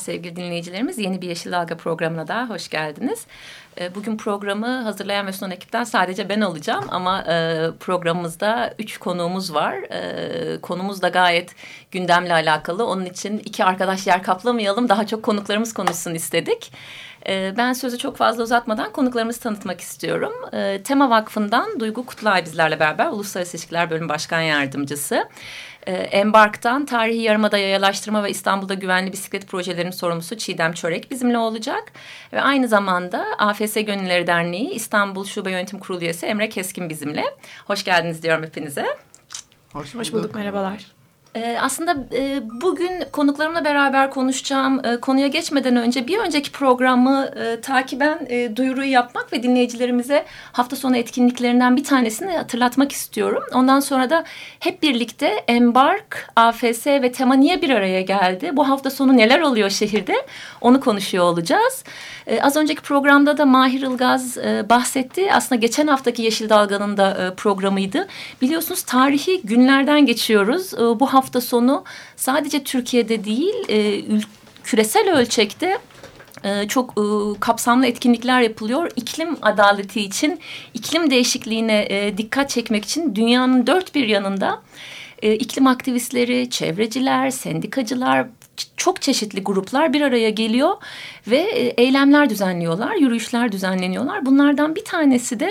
Sevgili dinleyicilerimiz. Yeni bir Yeşil Dalga programına daha hoş geldiniz. Ee, bugün programı hazırlayan ve sunan ekipten sadece ben olacağım ama e, programımızda üç konuğumuz var. E, konumuz da gayet gündemle alakalı. Onun için iki arkadaş yer kaplamayalım. Daha çok konuklarımız konuşsun istedik. E, ben sözü çok fazla uzatmadan konuklarımızı tanıtmak istiyorum. Tema Vakfı'ndan Duygu Kutlay bizlerle beraber Uluslararası İlişkiler Bölüm Başkan Yardımcısı. E, Embark'tan Tarihi Yarımada Yayalaştırma ve İstanbul'da Güvenli Bisiklet Projelerinin sorumlusu Çiğdem Çörek bizimle olacak. Ve aynı zamanda AFS Gönülleri Derneği İstanbul Şube Yönetim Kurulu üyesi Emre Keskin bizimle. Hoş geldiniz diyorum hepinize. Hoş bulduk. Hoş bulduk merhabalar. Ee, aslında e, bugün konuklarımla beraber konuşacağım e, konuya geçmeden önce bir önceki programı e, takiben duyuruyu yapmak ve dinleyicilerimize hafta sonu etkinliklerinden bir tanesini hatırlatmak istiyorum. Ondan sonra da hep birlikte Embark, AFS ve Tema niye bir araya geldi? Bu hafta sonu neler oluyor şehirde? Onu konuşuyor olacağız. Az önceki programda da Mahir Ilgaz bahsetti. Aslında geçen haftaki Yeşil Dalga'nın da programıydı. Biliyorsunuz tarihi günlerden geçiyoruz. Bu hafta sonu sadece Türkiye'de değil e, küresel ölçekte e, çok e, kapsamlı etkinlikler yapılıyor. İklim adaleti için, iklim değişikliğine e, dikkat çekmek için dünyanın dört bir yanında iklim aktivistleri, çevreciler, sendikacılar, çok çeşitli gruplar bir araya geliyor ve eylemler düzenliyorlar, yürüyüşler düzenleniyorlar. Bunlardan bir tanesi de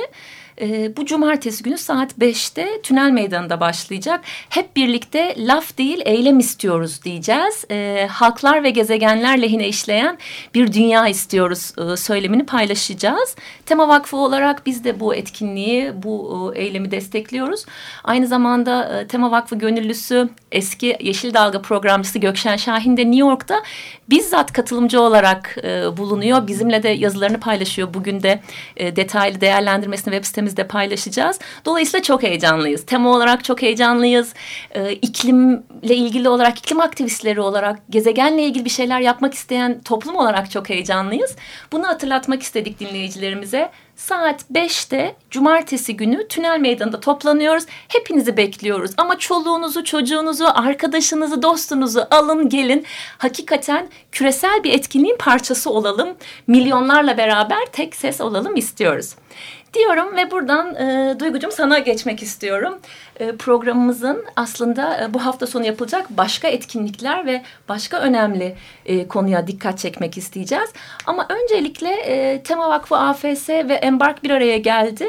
e, bu cumartesi günü saat 5'te Tünel Meydanı'nda başlayacak. Hep birlikte laf değil eylem istiyoruz diyeceğiz. E, halklar ve gezegenler lehine işleyen bir dünya istiyoruz e, söylemini paylaşacağız. Tema Vakfı olarak biz de bu etkinliği, bu e, eylemi destekliyoruz. Aynı zamanda e, Tema Vakfı gönüllüsü eski Yeşil Dalga programcısı Gökşen Şahin de New York'ta bizzat katılımcı olarak e, bulunuyor. Bizimle de yazılarını paylaşıyor. Bugün de e, detaylı değerlendirmesini web sitemizde paylaşacağız. Dolayısıyla çok heyecanlıyız. Tema olarak çok heyecanlıyız. E, iklimle ilgili olarak, iklim aktivistleri olarak, gezegenle ilgili bir şeyler yapmak isteyen toplum olarak çok heyecanlıyız. Bunu hatırlatmak istedik dinleyicilerimize saat 5'te cumartesi günü tünel meydanında toplanıyoruz. Hepinizi bekliyoruz ama çoluğunuzu, çocuğunuzu, arkadaşınızı, dostunuzu alın gelin. Hakikaten küresel bir etkinliğin parçası olalım. Milyonlarla beraber tek ses olalım istiyoruz diyorum ve buradan e, Duygucum sana geçmek istiyorum. E, programımızın aslında e, bu hafta sonu yapılacak başka etkinlikler ve başka önemli e, konuya dikkat çekmek isteyeceğiz. Ama öncelikle e, Tema Vakfı AFS ve Embark bir araya geldi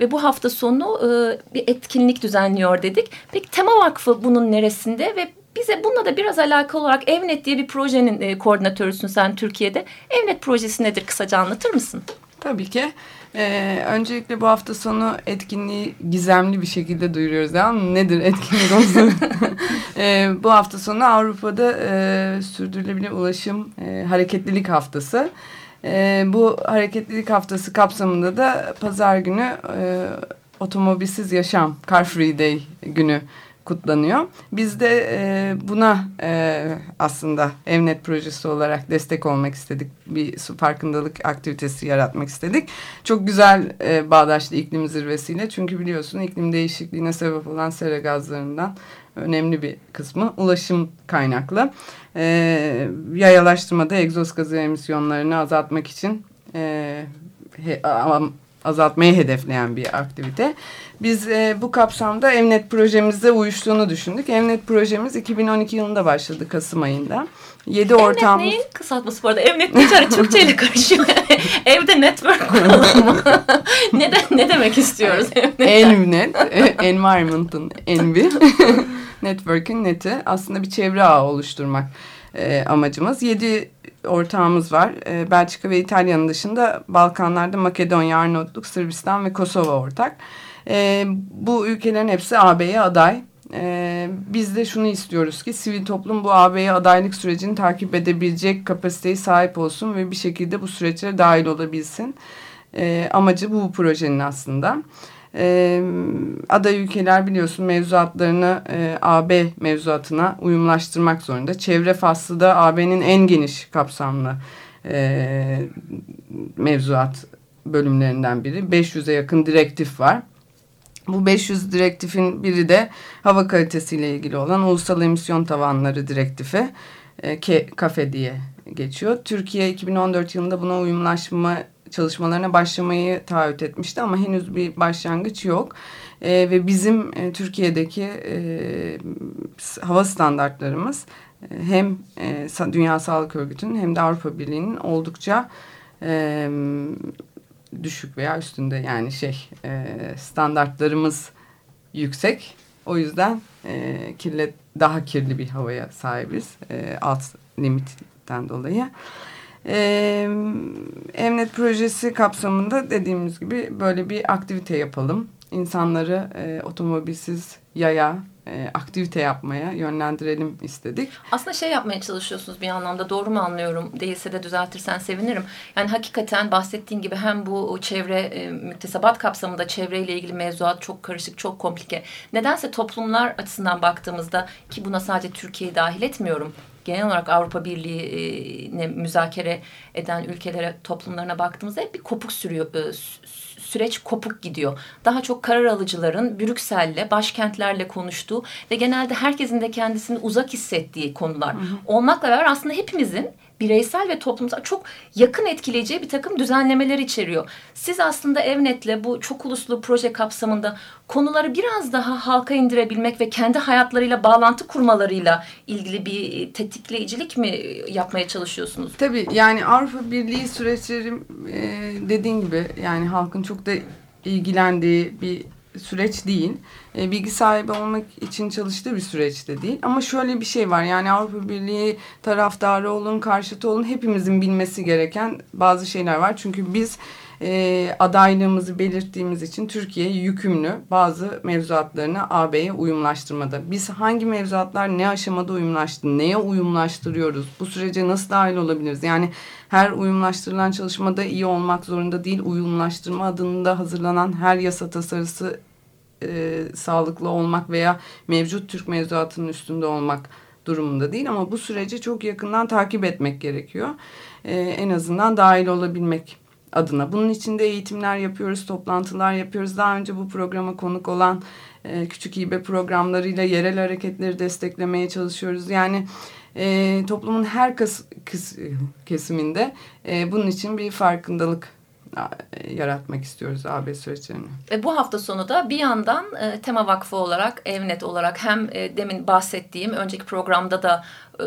ve bu hafta sonu e, bir etkinlik düzenliyor dedik. Peki Tema Vakfı bunun neresinde ve bize bununla da biraz alakalı olarak Evnet diye bir projenin e, koordinatörüsün sen Türkiye'de. Evnet projesi nedir kısaca anlatır mısın? Tabii ki. Ee, öncelikle bu hafta sonu etkinliği gizemli bir şekilde duyuruyoruz. Ya. Nedir etkinlik olsun? ee, bu hafta sonu Avrupa'da e, sürdürülebilir ulaşım e, hareketlilik haftası. E, bu hareketlilik haftası kapsamında da pazar günü e, otomobilsiz yaşam, Car Free Day günü kutlanıyor. Biz de e, buna e, aslında Evnet projesi olarak destek olmak istedik. Bir farkındalık aktivitesi yaratmak istedik. Çok güzel e, bağdaştı iklim zirvesiyle. Çünkü biliyorsun iklim değişikliğine sebep olan sera gazlarından önemli bir kısmı ulaşım kaynaklı. E, yayalaştırmada egzoz gazı emisyonlarını azaltmak için e, he, azaltmayı hedefleyen bir aktivite. Biz e, bu kapsamda Evnet projemizde uyuştuğunu düşündük. Evnet projemiz 2012 yılında başladı Kasım ayında. 7 ortağımız... Evnet neyin kısaltması bu arada? Evnet deyince Türkçe ile karışıyor. Evde network kuralım mı? ne, de, ne demek istiyoruz? Envnet, e, environment'ın envi. Network'ün neti aslında bir çevre ağı oluşturmak e, amacımız. 7 ortağımız var. E, Belçika ve İtalya'nın dışında Balkanlarda Makedonya, Arnavutluk, Sırbistan ve Kosova ortak. E, bu ülkelerin hepsi AB'ye aday. E, biz de şunu istiyoruz ki sivil toplum bu AB'ye adaylık sürecini takip edebilecek kapasiteye sahip olsun ve bir şekilde bu süreçlere dahil olabilsin. E, amacı bu projenin aslında. E, aday ülkeler biliyorsun mevzuatlarını e, AB mevzuatına uyumlaştırmak zorunda. Çevre faslı da AB'nin en geniş kapsamlı e, mevzuat bölümlerinden biri. 500'e yakın direktif var. Bu 500 direktifin biri de hava kalitesiyle ilgili olan Ulusal Emisyon Tavanları Direktifi. E, KAFE diye geçiyor. Türkiye 2014 yılında buna uyumlaşma çalışmalarına başlamayı taahhüt etmişti ama henüz bir başlangıç yok. E, ve bizim e, Türkiye'deki e, hava standartlarımız e, hem e, Dünya Sağlık Örgütü'nün hem de Avrupa Birliği'nin oldukça e, düşük veya üstünde yani şey e, standartlarımız yüksek. O yüzden e, kirlet daha kirli bir havaya sahibiz e, alt limitten dolayı. Ee, Emnet projesi kapsamında dediğimiz gibi böyle bir aktivite yapalım. İnsanları e, otomobilsiz yaya e, aktivite yapmaya yönlendirelim istedik. Aslında şey yapmaya çalışıyorsunuz bir anlamda doğru mu anlıyorum değilse de düzeltirsen sevinirim. Yani hakikaten bahsettiğin gibi hem bu çevre e, müktesebat kapsamında çevreyle ilgili mevzuat çok karışık çok komplike. Nedense toplumlar açısından baktığımızda ki buna sadece Türkiye'yi dahil etmiyorum genel olarak Avrupa Birliği'ne müzakere eden ülkelere toplumlarına baktığımızda hep bir kopuk sürüyor, e, süreç kopuk gidiyor. Daha çok karar alıcıların Brüksel'le, başkentlerle konuştuğu ve genelde herkesin de kendisini uzak hissettiği konular hı hı. olmakla beraber aslında hepimizin bireysel ve toplumsal çok yakın etkileyeceği bir takım düzenlemeler içeriyor. Siz aslında Evnet'le bu çok uluslu proje kapsamında konuları biraz daha halka indirebilmek ve kendi hayatlarıyla bağlantı kurmalarıyla ilgili bir tetikleyicilik mi yapmaya çalışıyorsunuz? Tabii yani Avrupa Birliği süreçleri dediğin gibi yani halkın çok da ilgilendiği bir süreç değil. E, bilgi sahibi olmak için çalıştığı bir süreç de değil. Ama şöyle bir şey var yani Avrupa Birliği taraftarı olun, karşıtı olun hepimizin bilmesi gereken bazı şeyler var. Çünkü biz e, adaylığımızı belirttiğimiz için Türkiye yükümlü bazı mevzuatlarını AB'ye uyumlaştırmada. Biz hangi mevzuatlar ne aşamada uyumlaştı, neye uyumlaştırıyoruz, bu sürece nasıl dahil olabiliriz? Yani her uyumlaştırılan çalışmada iyi olmak zorunda değil, uyumlaştırma adında hazırlanan her yasa tasarısı e, sağlıklı olmak veya mevcut Türk mevzuatının üstünde olmak durumunda değil ama bu süreci çok yakından takip etmek gerekiyor. E, en azından dahil olabilmek adına. Bunun için de eğitimler yapıyoruz, toplantılar yapıyoruz. Daha önce bu programa konuk olan e, küçük hibe programlarıyla yerel hareketleri desteklemeye çalışıyoruz. Yani e, toplumun her kıs, kıs, kesiminde e, bunun için bir farkındalık yaratmak istiyoruz AB süreçlerini. Ve bu hafta sonu da bir yandan e, Tema Vakfı olarak, Evnet olarak hem e, demin bahsettiğim önceki programda da e,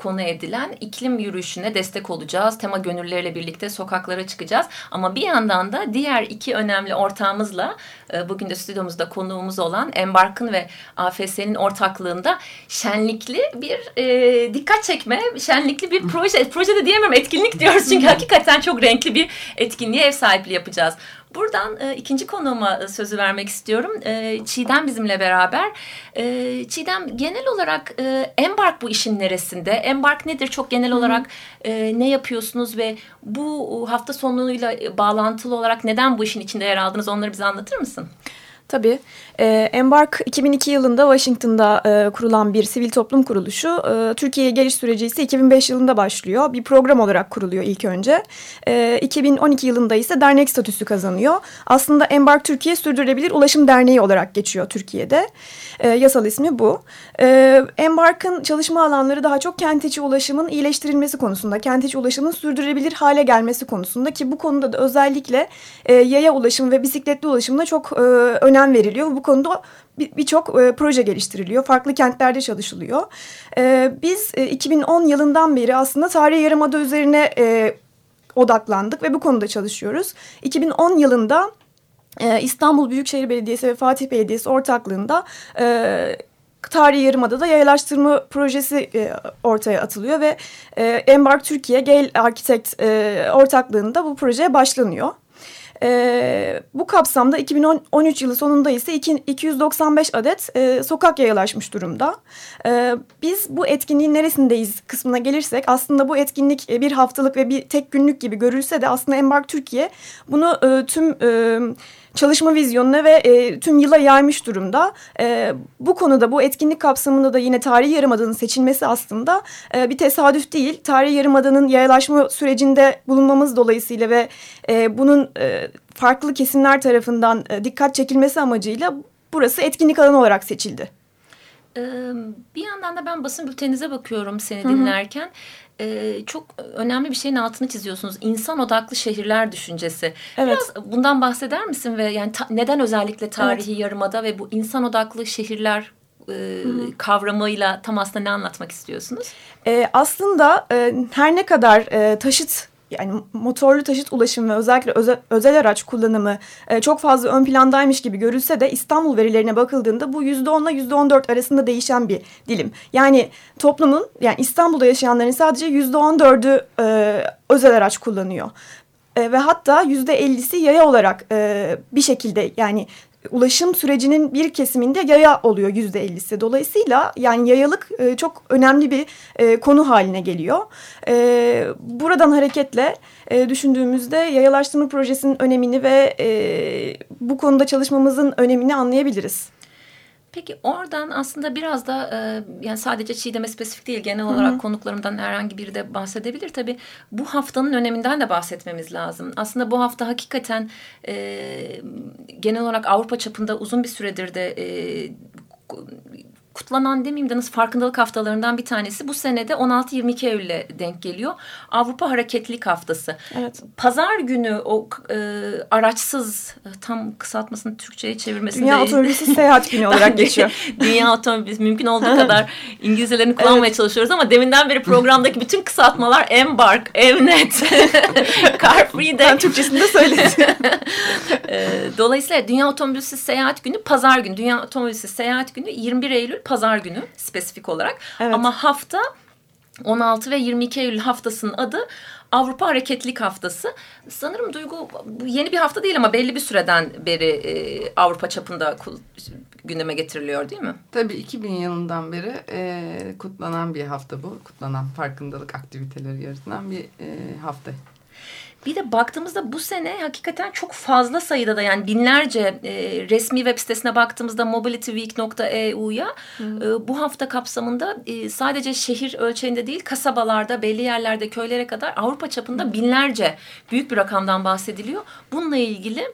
konu edilen iklim yürüyüşüne destek olacağız. Tema gönülleriyle birlikte sokaklara çıkacağız. Ama bir yandan da diğer iki önemli ortağımızla e, bugün de stüdyomuzda konuğumuz olan Embark'ın ve AFS'nin ortaklığında şenlikli bir e, dikkat çekme, şenlikli bir proje. Proje de diyemiyorum etkinlik diyoruz çünkü hakikaten çok renkli bir etkinliğe ev sahipliği yapacağız. Buradan e, ikinci konuğuma e, sözü vermek istiyorum. E, Çiğdem bizimle beraber. E, Çiğdem genel olarak e, Embark bu işin neresinde? Embark nedir? Çok genel olarak e, ne yapıyorsunuz ve bu hafta sonuyla bağlantılı olarak neden bu işin içinde yer aldınız? Onları bize anlatır mısın? Tabii. E, Embark 2002 yılında Washington'da e, kurulan bir sivil toplum kuruluşu. E, Türkiye'ye geliş süreci ise 2005 yılında başlıyor. Bir program olarak kuruluyor ilk önce. E, 2012 yılında ise dernek statüsü kazanıyor. Aslında Embark Türkiye Sürdürülebilir Ulaşım Derneği olarak geçiyor Türkiye'de. E, yasal ismi bu. E, Embark'ın çalışma alanları daha çok kent içi ulaşımın iyileştirilmesi konusunda, kent içi ulaşımın sürdürülebilir hale gelmesi konusunda ki bu konuda da özellikle e, yaya ulaşım ve bisikletli ulaşımda çok e, önem veriliyor. Bu konuda birçok bir e, proje geliştiriliyor. Farklı kentlerde çalışılıyor. E, biz e, 2010 yılından beri aslında tarihi yarımada üzerine e, odaklandık ve bu konuda çalışıyoruz. 2010 yılında e, İstanbul Büyükşehir Belediyesi ve Fatih Belediyesi ortaklığında... E, Tarihi Yarımada'da yayalaştırma projesi e, ortaya atılıyor ve e, Embark Türkiye Gale Architect e, ortaklığında bu projeye başlanıyor. E, bu kapsamda 2013 yılı sonunda ise 295 adet e, sokak yayalaşmış durumda. E, biz bu etkinliğin neresindeyiz kısmına gelirsek aslında bu etkinlik e, bir haftalık ve bir tek günlük gibi görülse de aslında Embark Türkiye bunu e, tüm... E, çalışma vizyonuna ve e, tüm yıla yaymış durumda. E, bu konuda bu etkinlik kapsamında da yine Tarihi Yarımada'nın seçilmesi aslında e, bir tesadüf değil. Tarihi Yarımada'nın yayalaşma sürecinde bulunmamız dolayısıyla ve e, bunun e, farklı kesimler tarafından e, dikkat çekilmesi amacıyla burası etkinlik alanı olarak seçildi. Bir yandan da ben basın bülteninize bakıyorum seni dinlerken. Hı hı çok önemli bir şeyin altını çiziyorsunuz. İnsan odaklı şehirler düşüncesi. Evet. Biraz bundan bahseder misin ve yani neden özellikle tarihi evet. yarımada ve bu insan odaklı şehirler e, kavramıyla tam aslında ne anlatmak istiyorsunuz? E, aslında e, her ne kadar e, taşıt yani motorlu taşıt ulaşımı ve özellikle özel, özel araç kullanımı e, çok fazla ön plandaymış gibi görülse de İstanbul verilerine bakıldığında bu yüzde onla yüzde on dört arasında değişen bir dilim. Yani toplumun yani İstanbul'da yaşayanların sadece yüzde on dördü e, özel araç kullanıyor. E, ve hatta yüzde ellisi yaya olarak e, bir şekilde yani ulaşım sürecinin bir kesiminde yaya oluyor yüzde ellisi. Dolayısıyla yani yayalık e, çok önemli bir e, konu haline geliyor. E, buradan hareketle e, düşündüğümüzde yayalaştırma projesinin önemini ve e, bu konuda çalışmamızın önemini anlayabiliriz. Peki oradan aslında biraz da e, yani sadece Çiğdem'e spesifik değil genel olarak Hı -hı. konuklarımdan herhangi biri de bahsedebilir. Tabii bu haftanın öneminden de bahsetmemiz lazım. Aslında bu hafta hakikaten e, genel olarak Avrupa çapında uzun bir süredir de e, kutlanan demeyeyim de nasıl farkındalık haftalarından bir tanesi. Bu senede 16-22 Eylül'e denk geliyor. Avrupa Hareketlilik Haftası. Evet. Pazar günü o e, araçsız tam kısaltmasını Türkçe'ye çevirmesini Dünya Otomobilsiz Seyahat Günü olarak geçiyor. Dünya Otomobilsiz mümkün olduğu kadar İngilizcelerini kullanmaya evet. çalışıyoruz ama deminden beri programdaki bütün kısaltmalar Embark, Evnet, Carfree'de. Ben Türkçesini de söyledim. E, dolayısıyla Dünya Otomobilsiz Seyahat Günü pazar günü. Dünya Otomobilsiz Seyahat Günü 21 Eylül pazar günü spesifik olarak. Evet. Ama hafta 16 ve 22 Eylül haftasının adı Avrupa Hareketlilik Haftası. Sanırım Duygu bu yeni bir hafta değil ama belli bir süreden beri e, Avrupa çapında gündeme getiriliyor değil mi? Tabii 2000 yılından beri e, kutlanan bir hafta bu. Kutlanan farkındalık aktiviteleri yaratılan bir e, hafta. Bir de baktığımızda bu sene hakikaten çok fazla sayıda da yani binlerce e, resmi web sitesine baktığımızda mobilityweek.eu'ya e, bu hafta kapsamında e, sadece şehir ölçeğinde değil kasabalarda, belli yerlerde, köylere kadar Avrupa çapında binlerce büyük bir rakamdan bahsediliyor. Bununla ilgili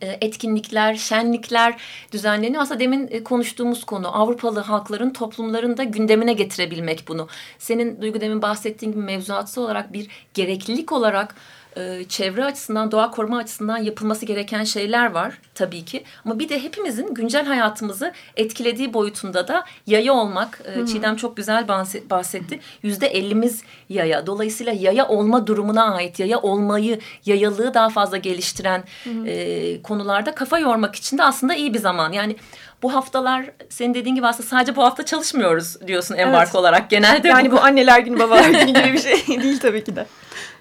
e, etkinlikler, şenlikler düzenleniyor. Aslında demin e, konuştuğumuz konu Avrupalı halkların toplumlarında gündemine getirebilmek bunu. Senin Duygu demin bahsettiğin gibi mevzuatsı olarak bir gereklilik olarak e, çevre açısından, doğa koruma açısından yapılması gereken şeyler var tabii ki. Ama bir de hepimizin güncel hayatımızı etkilediği boyutunda da yaya olmak. E, Çiğdem çok güzel bahsetti. Yüzde ellimiz yaya. Dolayısıyla yaya olma durumuna ait, yaya olmayı, yayalığı daha fazla geliştiren e, konularda kafa yormak için de aslında iyi bir zaman. Yani bu haftalar senin dediğin gibi aslında sadece bu hafta çalışmıyoruz diyorsun embark evet. olarak genelde. Yani bu, bu anneler günü babalar günü gibi bir şey değil tabii ki de.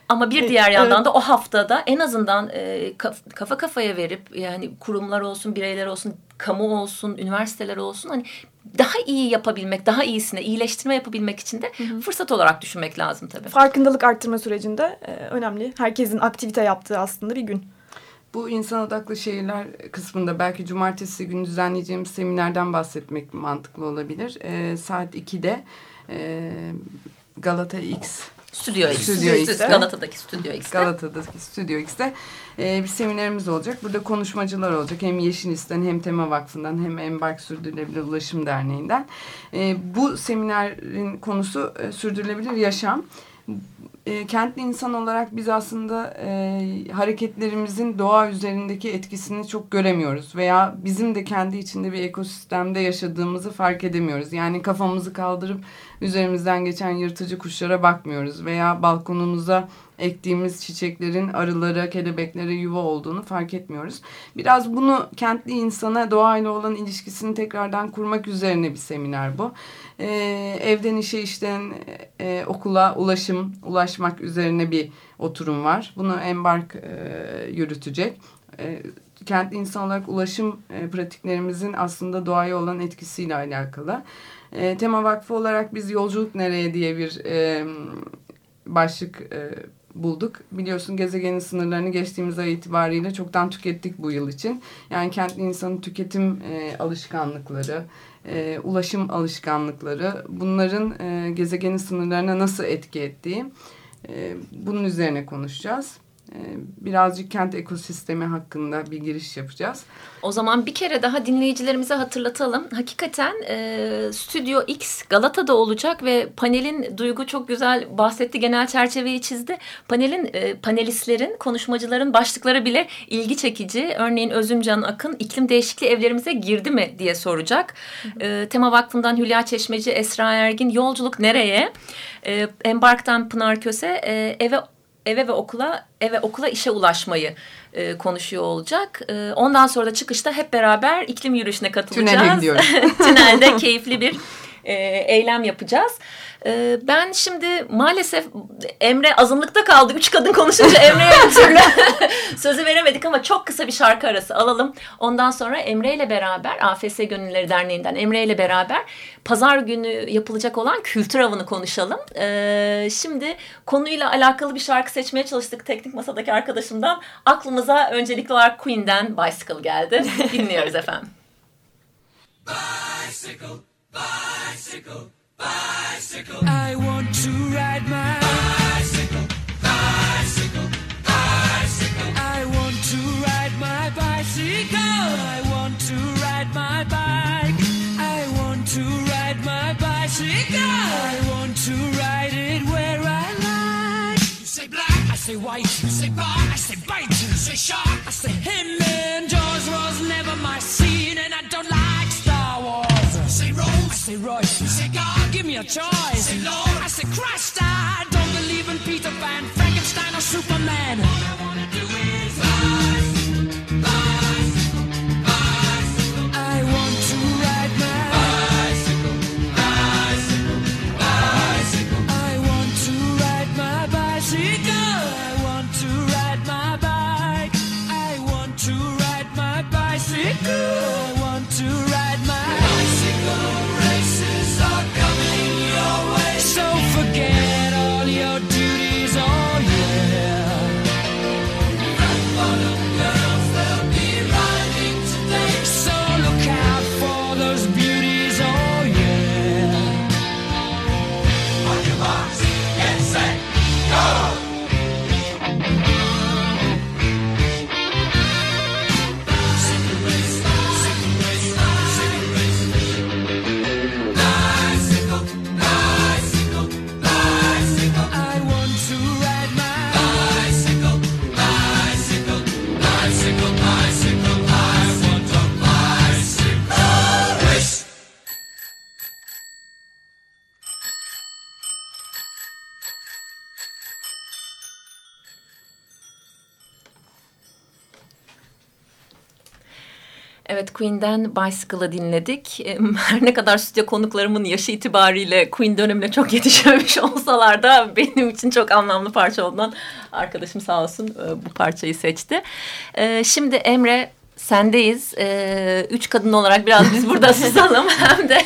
Ama bir diğer yandan evet. da o haftada en azından e, kafa kafaya verip yani kurumlar olsun, bireyler olsun, kamu olsun, üniversiteler olsun hani daha iyi yapabilmek, daha iyisine iyileştirme yapabilmek için de hı hı. fırsat olarak düşünmek lazım tabii. Farkındalık arttırma sürecinde e, önemli. Herkesin aktivite yaptığı aslında bir gün. Bu insan odaklı şehirler kısmında belki cumartesi günü düzenleyeceğimiz seminerden bahsetmek mantıklı olabilir. E, saat 2'de e, Galata X Stüdyo X. Stüdyo X'te. Galata'daki Stüdyo X'te. Galata'daki Stüdyo X'te e, bir seminerimiz olacak. Burada konuşmacılar olacak. Hem Yeşilist'ten hem Tema Vakfı'ndan hem Embark Sürdürülebilir Ulaşım Derneği'nden. E, bu seminerin konusu e, sürdürülebilir yaşam e, kentli insan olarak biz aslında e, hareketlerimizin doğa üzerindeki etkisini çok göremiyoruz. Veya bizim de kendi içinde bir ekosistemde yaşadığımızı fark edemiyoruz. Yani kafamızı kaldırıp üzerimizden geçen yırtıcı kuşlara bakmıyoruz. Veya balkonumuza ektiğimiz çiçeklerin arılara, kelebeklere yuva olduğunu fark etmiyoruz. Biraz bunu kentli insana doğayla olan ilişkisini tekrardan kurmak üzerine bir seminer bu. Ee, evden işe işten e, okula ulaşım, ulaşmak üzerine bir oturum var. Bunu Embark e, yürütecek. E, kentli insan olarak ulaşım e, pratiklerimizin aslında doğaya olan etkisiyle alakalı. E, Tema Vakfı olarak biz Yolculuk Nereye diye bir e, başlık e, bulduk. Biliyorsun gezegenin sınırlarını geçtiğimiz ay itibariyle çoktan tükettik bu yıl için. Yani kentli insanın tüketim e, alışkanlıkları, e, ulaşım alışkanlıkları bunların e, gezegenin sınırlarına nasıl etki ettiği e, bunun üzerine konuşacağız. E, birazcık kent ekosistemi hakkında bir giriş yapacağız. O zaman bir kere daha dinleyicilerimize hatırlatalım. Hakikaten e, Stüdyo X Galata'da olacak ve panelin Duygu çok güzel bahsetti, genel çerçeveyi çizdi. Panelin e, panelistlerin, konuşmacıların başlıkları bile ilgi çekici. Örneğin Özümcan Akın iklim değişikliği evlerimize girdi mi diye soracak. E, Tema Vakfı'ndan Hülya Çeşmeci, Esra Ergin yolculuk nereye? E, Embark'tan Pınar Köse e, eve eve ve okula eve okula işe ulaşmayı e, konuşuyor olacak. E, ondan sonra da çıkışta hep beraber iklim yürüyüşüne katılacağız. Tünele gidiyoruz. Tünelde keyifli bir e, eylem yapacağız. E, ben şimdi maalesef Emre azınlıkta kaldı. Üç kadın konuşunca Emre'ye bir türlü sözü veremedik ama çok kısa bir şarkı arası alalım. Ondan sonra Emre ile beraber AFS Gönülleri Derneği'nden Emre ile beraber pazar günü yapılacak olan kültür avını konuşalım. E, şimdi konuyla alakalı bir şarkı seçmeye çalıştık teknik masadaki arkadaşımdan. Aklımıza öncelikli olarak Queen'den Bicycle geldi. Dinliyoruz efendim. Bicycle, bicycle. Bicycle. I want to ride my bicycle, bicycle, bicycle. I want to ride my bicycle. I want to ride my bike. I want to ride my bicycle. I want to ride it where I like. You say black, I say white. You say bar, I say bite. You say shark, I say him. Me a choice. Say Lord, I say Christ, I don't believe in Peter Pan, Frankenstein, or Superman. Queen'den Bicycle'ı dinledik. Her ne kadar stüdyo konuklarımın yaşı itibariyle Queen dönemine çok yetişememiş olsalar da benim için çok anlamlı parça olduğundan arkadaşım sağ olsun bu parçayı seçti. Şimdi Emre sendeyiz. Ee, üç kadın olarak biraz biz burada susalım. Hem de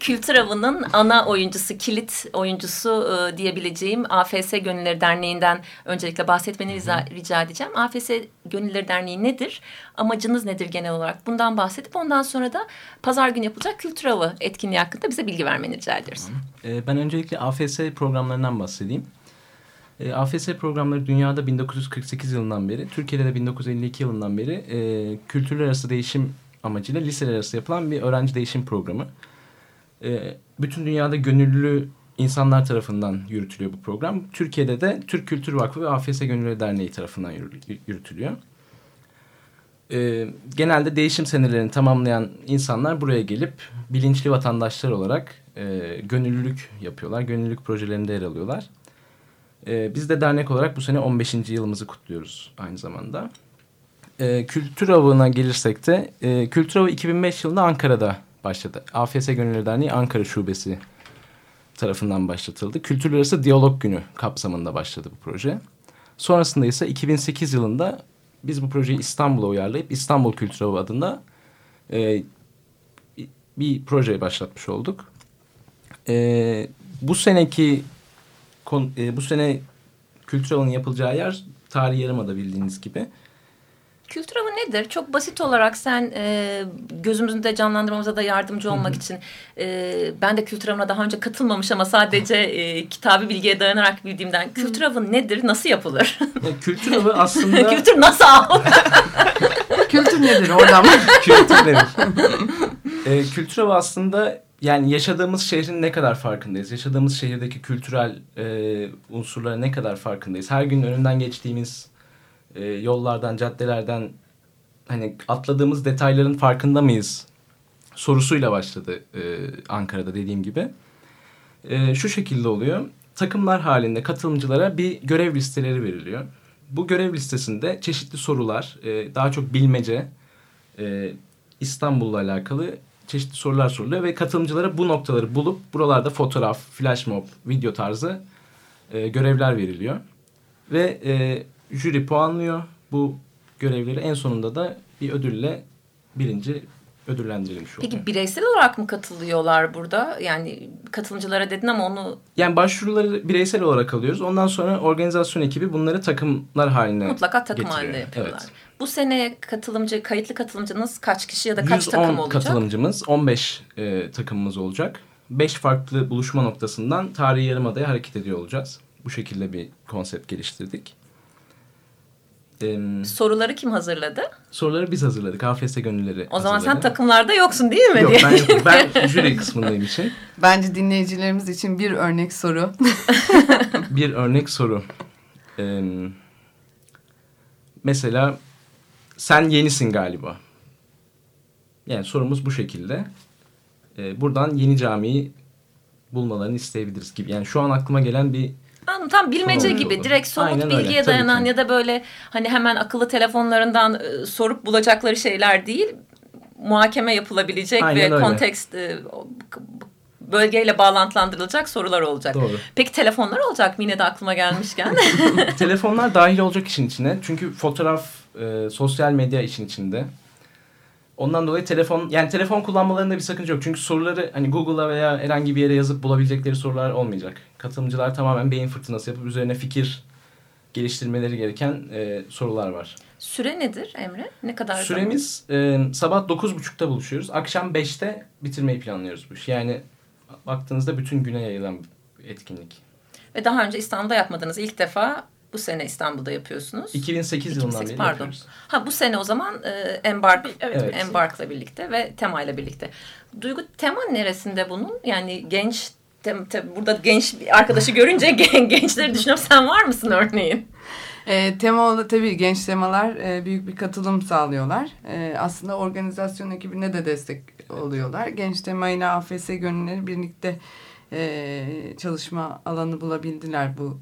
Kültür Avı'nın ana oyuncusu, kilit oyuncusu e, diyebileceğim AFS Gönülleri Derneği'nden öncelikle bahsetmeni rica, rica edeceğim. AFS Gönülleri Derneği nedir? Amacınız nedir genel olarak? Bundan bahsedip ondan sonra da pazar günü yapılacak Kültür Avı etkinliği hakkında bize bilgi vermeni rica ediyoruz. Ee, ben öncelikle AFS programlarından bahsedeyim. E, AFS programları dünyada 1948 yılından beri, Türkiye'de de 1952 yılından beri e, kültürler arası değişim amacıyla liseler arası yapılan bir öğrenci değişim programı. E, bütün dünyada gönüllü insanlar tarafından yürütülüyor bu program. Türkiye'de de Türk Kültür Vakfı ve AFS Gönüllü Derneği tarafından yürütülüyor. E, genelde değişim senelerini tamamlayan insanlar buraya gelip bilinçli vatandaşlar olarak e, gönüllülük yapıyorlar. Gönüllülük projelerinde yer alıyorlar. E, biz de dernek olarak bu sene 15. yılımızı kutluyoruz aynı zamanda. E, kültür avına gelirsek de e, Kültür Avı 2005 yılında Ankara'da başladı. AFS Gönüllü Derneği Ankara Şubesi tarafından başlatıldı. Kültürler Arası Diyalog Günü kapsamında başladı bu proje. Sonrasında ise 2008 yılında biz bu projeyi İstanbul'a uyarlayıp İstanbul Kültür Avı adında e, bir proje başlatmış olduk. E, bu seneki e, bu sene kültür alanı yapılacağı yer Tarihi Yarımada bildiğiniz gibi. Kültür avı nedir? Çok basit olarak sen e, gözümüzde canlandırmamıza da yardımcı olmak için e, ben de kültür avına daha önce katılmamış ama sadece e, kitabı bilgiye dayanarak bildiğimden kültür avı nedir? Nasıl yapılır? Ya, kültür avı aslında... kültür nasıl av? kültür nedir oradan? kültür nedir? e, kültür avı aslında yani yaşadığımız şehrin ne kadar farkındayız? Yaşadığımız şehirdeki kültürel e, unsurlara ne kadar farkındayız? Her gün önünden geçtiğimiz e, yollardan, caddelerden hani atladığımız detayların farkında mıyız? Sorusuyla başladı e, Ankara'da dediğim gibi. E, şu şekilde oluyor. Takımlar halinde katılımcılara bir görev listeleri veriliyor. Bu görev listesinde çeşitli sorular, e, daha çok bilmece, e, İstanbul'la alakalı çeşitli sorular soruluyor ve katılımcılara bu noktaları bulup buralarda fotoğraf, flash mob, video tarzı e, görevler veriliyor. Ve e, jüri puanlıyor bu görevleri. En sonunda da bir ödülle birinci ödüllendirilmiş oluyor. Peki bireysel olarak mı katılıyorlar burada? Yani katılımcılara dedin ama onu... Yani başvuruları bireysel olarak alıyoruz. Ondan sonra organizasyon ekibi bunları takımlar haline Mutlaka takım getiriyor. halinde yapıyorlar. Evet. Bu sene katılımcı, kayıtlı katılımcınız kaç kişi ya da kaç takım olacak? katılımcımız, 15 e, takımımız olacak. 5 farklı buluşma noktasından Tarihi Yarımada'ya hareket ediyor olacağız. Bu şekilde bir konsept geliştirdik. Ee, Soruları kim hazırladı? Soruları biz hazırladık. AFS gönülleri O zaman hazırladı. sen takımlarda yoksun değil mi? Yok ben, ben jüri kısmındayım için. Bence dinleyicilerimiz için bir örnek soru. bir örnek soru. Ee, mesela sen yenisin galiba. Yani sorumuz bu şekilde. Ee, buradan yeni camiyi bulmalarını isteyebiliriz gibi. Yani şu an aklıma gelen bir Anladım. Tam bilmece gibi oldu. direkt somut Aynen öyle, bilgiye tabii dayanan ki. ya da böyle hani hemen akıllı telefonlarından e, sorup bulacakları şeyler değil. Muhakeme yapılabilecek Aynen ve öyle. kontekst e, bölgeyle bağlantılandırılacak sorular olacak. Doğru. Peki telefonlar olacak mı yine de aklıma gelmişken? Telefonlar dahil olacak işin içine. Çünkü fotoğraf, e, sosyal medya işin içinde. Ondan dolayı telefon, yani telefon kullanmalarında bir sakınca yok. Çünkü soruları hani Google'a veya herhangi bir yere yazıp bulabilecekleri sorular olmayacak. Katılımcılar tamamen beyin fırtınası yapıp üzerine fikir geliştirmeleri gereken e, sorular var. Süre nedir Emre? Ne kadar? Süremiz e, sabah 9.30'da buluşuyoruz. Akşam 5'te bitirmeyi planlıyoruz bu işi. Yani baktığınızda bütün güne yayılan bir etkinlik. Ve daha önce İstanbul'da yapmadınız. İlk defa bu sene İstanbul'da yapıyorsunuz. 2008 yılından 2008, beri pardon. yapıyoruz. Ha bu sene o zaman e, Embark, Evet. Embark'la birlikte ve Tema ile birlikte. Duygu tema neresinde bunun? Yani genç tem, tem- burada genç bir arkadaşı görünce gen, gençleri düşünüyorum. Sen var mısın örneğin? E, tema tabii genç temalar e, büyük bir katılım sağlıyorlar. E, aslında organizasyon ekibine de destek oluyorlar. Genç tema ile AFS gönülleri birlikte e, çalışma alanı bulabildiler bu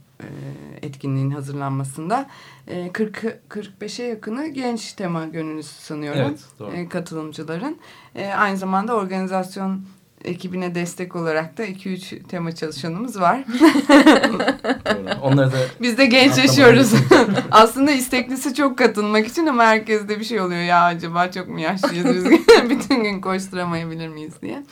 etkinliğin hazırlanmasında. E, 40 45'e yakını genç tema gönüllüsü sanıyorum. Evet, doğru. e, katılımcıların. E, aynı zamanda organizasyon ekibine destek olarak da 2-3 tema çalışanımız var. Onları da Biz de gençleşiyoruz. Aslında isteklisi çok katılmak için ama herkeste bir şey oluyor. Ya acaba çok mu yaşlıyız biz? Bütün gün koşturamayabilir miyiz diye.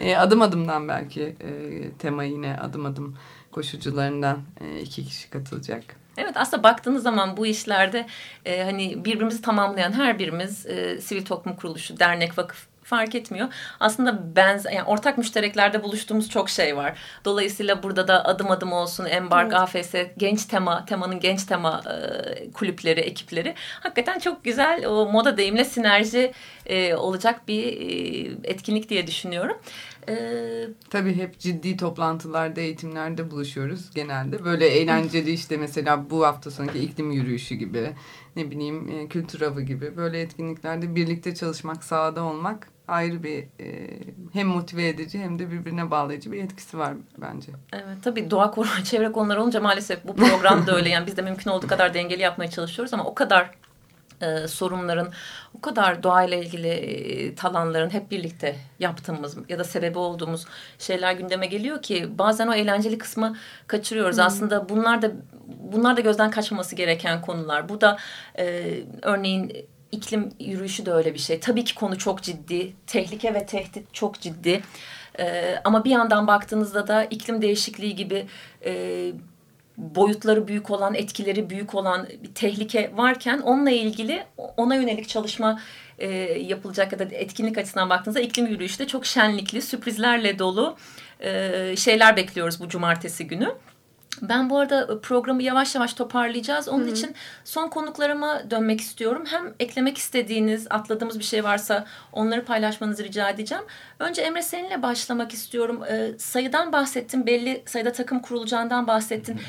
E, adım adımdan belki e, tema yine adım adım koşucularından e, iki kişi katılacak. Evet aslında baktığınız zaman bu işlerde e, hani birbirimizi tamamlayan her birimiz e, sivil toplum kuruluşu, dernek, vakıf fark etmiyor. Aslında benzer, yani ortak müştereklerde buluştuğumuz çok şey var. Dolayısıyla burada da adım adım olsun, Embark, AFS, genç tema, temanın genç tema e, kulüpleri, ekipleri. Hakikaten çok güzel o moda deyimle sinerji e, olacak bir e, etkinlik diye düşünüyorum. Ee, Tabii hep ciddi toplantılarda, eğitimlerde buluşuyoruz genelde. Böyle eğlenceli işte mesela bu hafta sonraki iklim yürüyüşü gibi, ne bileyim e, kültür avı gibi böyle etkinliklerde birlikte çalışmak, sahada olmak ayrı bir e, hem motive edici hem de birbirine bağlayıcı bir etkisi var bence. Evet tabii doğa koruma çevre konuları olunca maalesef bu program da öyle. Yani biz de mümkün olduğu kadar dengeli yapmaya çalışıyoruz ama o kadar e, sorunların, o kadar doğayla ilgili e, talanların hep birlikte yaptığımız ya da sebebi olduğumuz şeyler gündeme geliyor ki bazen o eğlenceli kısmı kaçırıyoruz. Hmm. Aslında bunlar da bunlar da gözden kaçmaması gereken konular. Bu da e, örneğin iklim yürüyüşü de öyle bir şey. Tabii ki konu çok ciddi. Tehlike ve tehdit çok ciddi. Ee, ama bir yandan baktığınızda da iklim değişikliği gibi e, boyutları büyük olan, etkileri büyük olan bir tehlike varken onunla ilgili ona yönelik çalışma e, yapılacak ya da etkinlik açısından baktığınızda iklim yürüyüşü de çok şenlikli, sürprizlerle dolu e, şeyler bekliyoruz bu cumartesi günü. Ben bu arada ıı, programı yavaş yavaş toparlayacağız. Onun Hı-hı. için son konuklarıma dönmek istiyorum. Hem eklemek istediğiniz, atladığımız bir şey varsa onları paylaşmanızı rica edeceğim. Önce Emre seninle başlamak istiyorum. Ee, sayıdan bahsettin, belli sayıda takım kurulacağından bahsettin. Hı-hı.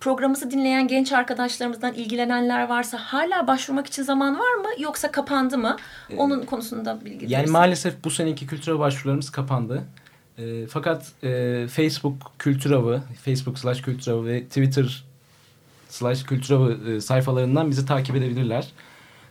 Programımızı dinleyen genç arkadaşlarımızdan ilgilenenler varsa hala başvurmak için zaman var mı yoksa kapandı mı? Ee, Onun konusunda bilgi Yani verirsin. maalesef bu seneki kültürel başvurularımız kapandı. E, fakat e, Facebook Kültür Avı, Facebook slash Kültür Avı ve Twitter slash Kültür Avı e, sayfalarından bizi takip edebilirler.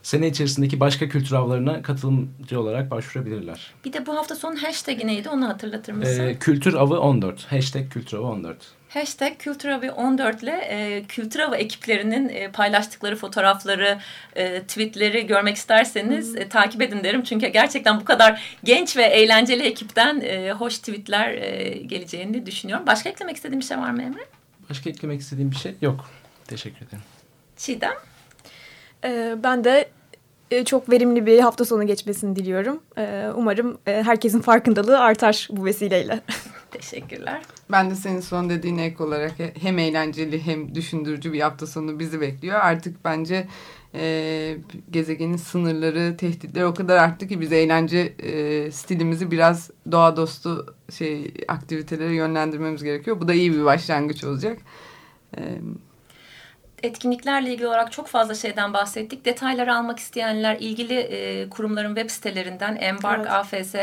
Sene içerisindeki başka kültür avlarına katılımcı olarak başvurabilirler. Bir de bu hafta sonu hashtag neydi onu hatırlatır mısın? E, kültür Avı 14. Hashtag Kültür Avı 14. Hashtag Kültüravı 14 ile e, ekiplerinin e, paylaştıkları fotoğrafları, e, tweetleri görmek isterseniz e, takip edin derim. Çünkü gerçekten bu kadar genç ve eğlenceli ekipten e, hoş tweetler e, geleceğini düşünüyorum. Başka eklemek istediğim bir şey var mı Emre? Başka eklemek istediğim bir şey yok. Teşekkür ederim. Çiğdem? Ee, ben de çok verimli bir hafta sonu geçmesini diliyorum. Ee, umarım e, herkesin farkındalığı artar bu vesileyle. Teşekkürler. Ben de senin son dediğin ek olarak hem eğlenceli hem düşündürücü bir hafta sonu bizi bekliyor. Artık bence e, gezegenin sınırları, tehditleri o kadar arttı ki biz eğlence e, stilimizi biraz doğa dostu şey aktivitelere yönlendirmemiz gerekiyor. Bu da iyi bir başlangıç olacak. Evet etkinliklerle ilgili olarak çok fazla şeyden bahsettik. Detayları almak isteyenler ilgili e, kurumların web sitelerinden Embark, evet. AFS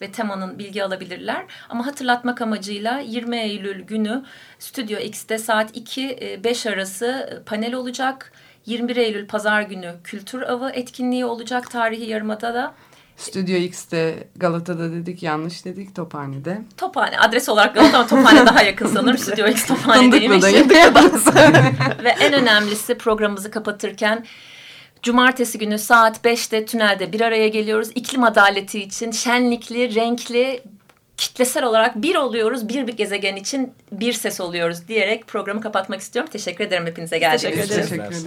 ve Tema'nın bilgi alabilirler. Ama hatırlatmak amacıyla 20 Eylül günü Stüdyo X'te saat 2-5 e, arası panel olacak. 21 Eylül pazar günü kültür avı etkinliği olacak tarihi yarımada da. Stüdyo X'te Galata'da dedik yanlış dedik Tophane'de. Tophane adres olarak Galata ama Tophane daha yakın sanırım. Stüdyo X Tophane'deymiş. Ve en önemlisi programımızı kapatırken Cumartesi günü saat 5'te tünelde bir araya geliyoruz. İklim adaleti için şenlikli, renkli, kitlesel olarak bir oluyoruz. Bir, bir gezegen için bir ses oluyoruz diyerek programı kapatmak istiyorum. Teşekkür ederim hepinize geldiğiniz için. Teşekkür ederiz.